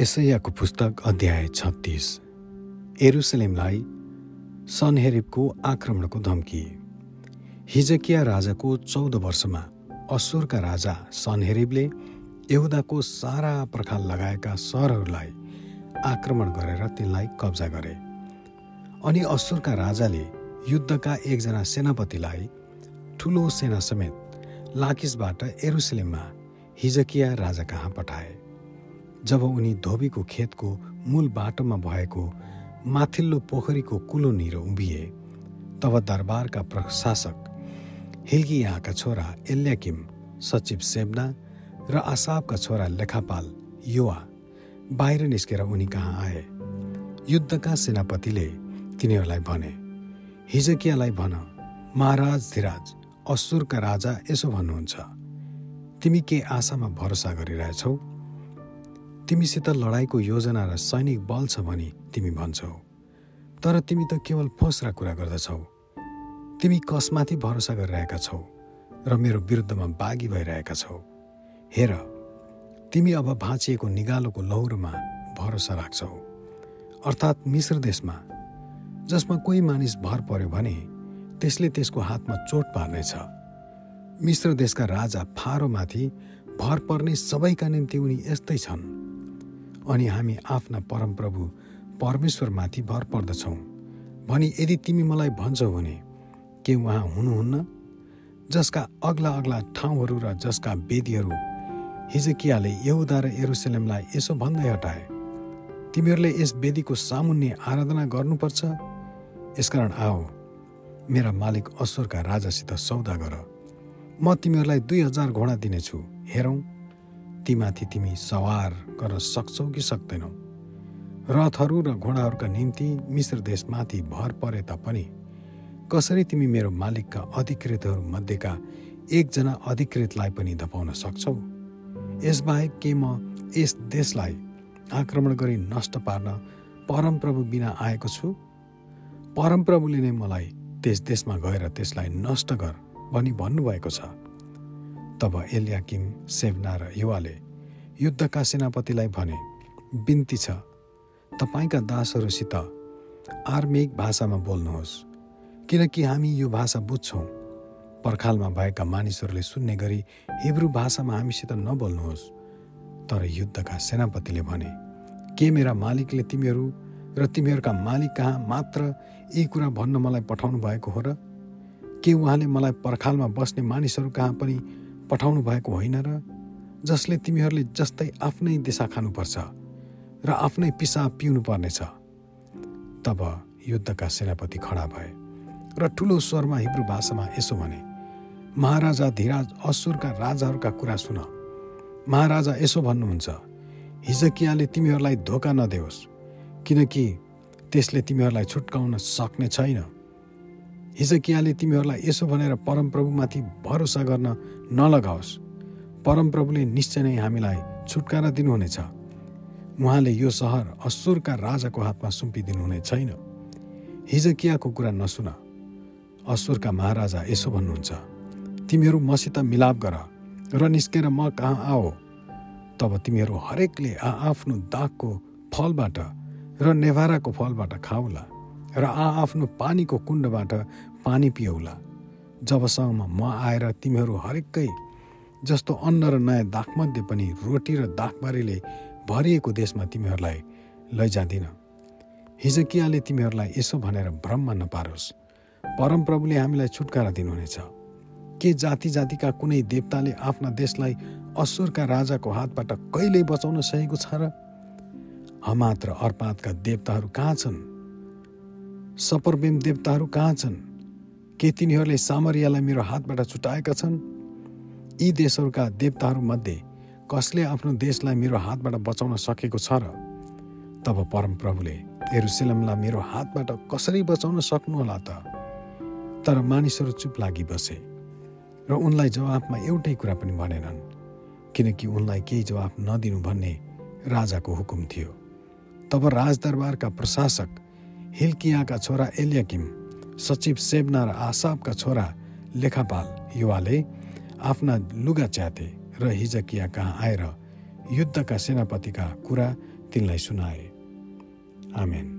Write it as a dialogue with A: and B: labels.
A: यसैयाको पुस्तक अध्याय छत्तिस। एरुसलेमलाई सनहेरिबको आक्रमणको धम्की। हिजकिया राजाको चौध वर्षमा असुरका राजा सनहेरिबले यहुदाको सारा पर्खाल लगाएका सहरहरूलाई आक्रमण गरेर तिनलाई कब्जा गरे। अनि असुरका राजाले युद्धका एकजना सेनापतिलाई ठुलो सेना समेत लाकिसबाट एरुसलेममा हिजकिया राजा कहाँ पठाए। जब उनी धोबीको खेतको मूल बाटोमा भएको माथिल्लो पोखरीको कुलोनिर उभिए तब दरबारका प्रशासक हिल्कियाका छोरा एल्याकिम सचिव सेब्ना र आसाबका छोरा लेखापाल युवा बाहिर निस्केर उनी कहाँ आए? युद्धका सेनापतिले तिनीहरूलाई भने हिजकियालाई भन महाराज धिराज असुरका राजा यसो भन्नुहुन्छ। तिमी के आशामा भरोसा गरिरहेछौ? तिमीसित लडाइँको योजना र सैनिक बल छ भनी तिमी भन्छौ। तर तिमी त केवल फोस्रा कुरा गर्दछौ। तिमी कसमाथि भरोसा गरिरहेका छौ र मेरो विरुद्धमा बागी भइरहेका छौ। हेर तिमी अब भाँचिएको निगालोको लौरोमा भरोसा राख्छौ। अर्थात् मिश्र देशमा जसमा कोही मानिस भर पर्यो भने त्यसले त्यसको हातमा चोट पार्नेछ। मिश्र देशका राजा फारोमाथि भर पर्ने सबैका निम्ति उनी यस्तै छन्। अनि हामी आफ्ना परमप्रभु परमेश्वरमाथि भर पर्दछौँ। भनी यदि तिमी मलाई भन्छौ भने के उहाँ हुनुहुन्न? जसका अग्ला अग्ला ठाउँहरू र जसका वेदीहरू हिजकियाले यहुदा र एरुसलेमलाई यसो भन्दै हटाए तिमीहरूले यस वेदीको सामुन्ने आराधना गर्नुपर्छ? यसकारण आओ मेरा मालिक असुरका राजासित सौदा गर। म तिमीहरूलाई दुई हजार घोडा दिनेछु हेरौँ। तीमाथि तिमी सवार गर्न सक्छौ कि सक्दैनौ? रथहरू र घोडाहरूका निम्ति मिश्र देशमाथि भर परे तापनि कसरी तिमी मेरो मालिकका अधिकृतहरू मध्येका एकजना अधिकृतलाई पनि धपाउन सक्छौ? यसबाहेक के म यस देशलाई आक्रमण गरी नष्ट पार्न परमप्रभु बिना आएको छु? परमप्रभुले नै मलाई त्यस देशमा गएर त्यसलाई नष्ट गर भनी भन्नुभएको छ। तब एलियाकिम सेवना र युवाले युद्धका सेनापतिलाई भने बिन्ती छ। तपाईँका दासहरूसित आर्मिक भाषामा बोल्नुहोस् किनकि हामी यो भाषा बुझ्छौँ। पर्खालमा भएका मानिसहरूले सुन्ने गरी हिब्रू भाषामा हामीसित नबोल्नुहोस्। तर युद्धका सेनापतिले भने के मेरा मालिकले तिमीहरू र तिमीहरूका मालिक कहाँ मात्र यी कुरा भन्न मलाई पठाउनु भएको हो र? के उहाँले मलाई पर्खालमा बस्ने मानिसहरू कहाँ पनि पठाउनु भएको होइन र जसले तिमीहरूले जस्तै आफ्नै दिशा खानुपर्छ र आफ्नै पिसाब पिउनु पर्नेछ तब युद्धका सेनापति खडा भए र ठुलो स्वरमा हिब्रू भाषामा यसो भने महाराजा धीराज असुरका राजाहरूका कुरा सुन। महाराजा यसो भन्नुहुन्छ हिजकियाले तिमीहरूलाई धोका नदेओस् किनकि त्यसले तिमीहरूलाई छुट्काउन सक्ने छैन। हिजकियाले तिमीहरूलाई यसो भनेर परमप्रभुमाथि भरोसा गर्न नलगाओस्। परमप्रभुले निश्चय नै हामीलाई छुटकारा दिनुहुनेछ। उहाँले यो सहर असुरका राजाको हातमा सुम्पिदिनुहुने छैन। हिजकियाको कुरा नसुन। असुरका महाराजा यसो भन्नुहुन्छ तिमीहरू मसित मिलाप गर र निस्केर म कहाँ आओ तब तिमीहरू हरेकले आआफ्नो दागको फलबाट र नेभाराको फलबाट खाउला र आआफ्नो पानीको कुण्डबाट पानी पियौला जबसम्म म आएर तिमीहरू हरेकै जस्तो अन्न र नयाँ दागमध्ये पनि रोटी र दागबारीले भरिएको देशमा तिमीहरूलाई लैजाँदिन। हिजकियाले तिमीहरूलाई यसो भनेर भ्रममा नपारोस्। परमप्रभुले हामीलाई छुटकारा दिनुहुनेछ। के जाति जातिका कुनै देवताले आफ्ना देशलाई असुरका राजाको हातबाट कहिल्यै बचाउन सकेको छ र? हमात र अर्पातका देवताहरू कहाँ छन्? सपरबेम देवताहरू कहाँ छन्? के तिनीहरूले सामरियालाई मेरो हातबाट छुटाएका छन्? यी देशहरूका देवताहरूमध्ये कसले आफ्नो देशलाई मेरो हातबाट बचाउन सकेको छ र? तब परमप्रभुले एरुसेलमलाई मेरो हातबाट कसरी बचाउन सक्नुहोला त? तर मानिसहरू चुप लागि बसे र उनलाई जवाफमा एउटै कुरा पनि भनेनन् किनकि उनलाई केही जवाफ नदिनु भन्ने राजाको हुकुम थियो। तब राजदरबारका प्रशासक हिल्कियाका छोरा एलियाकिम सचिव सेब्ना र आसाबका छोरा लेखापाल युवाले आफ्ना लुगा च्याते र हिजकिया कहाँ आएर युद्धका सेनापतिका कुरा तिनलाई सुनाए। आमेन।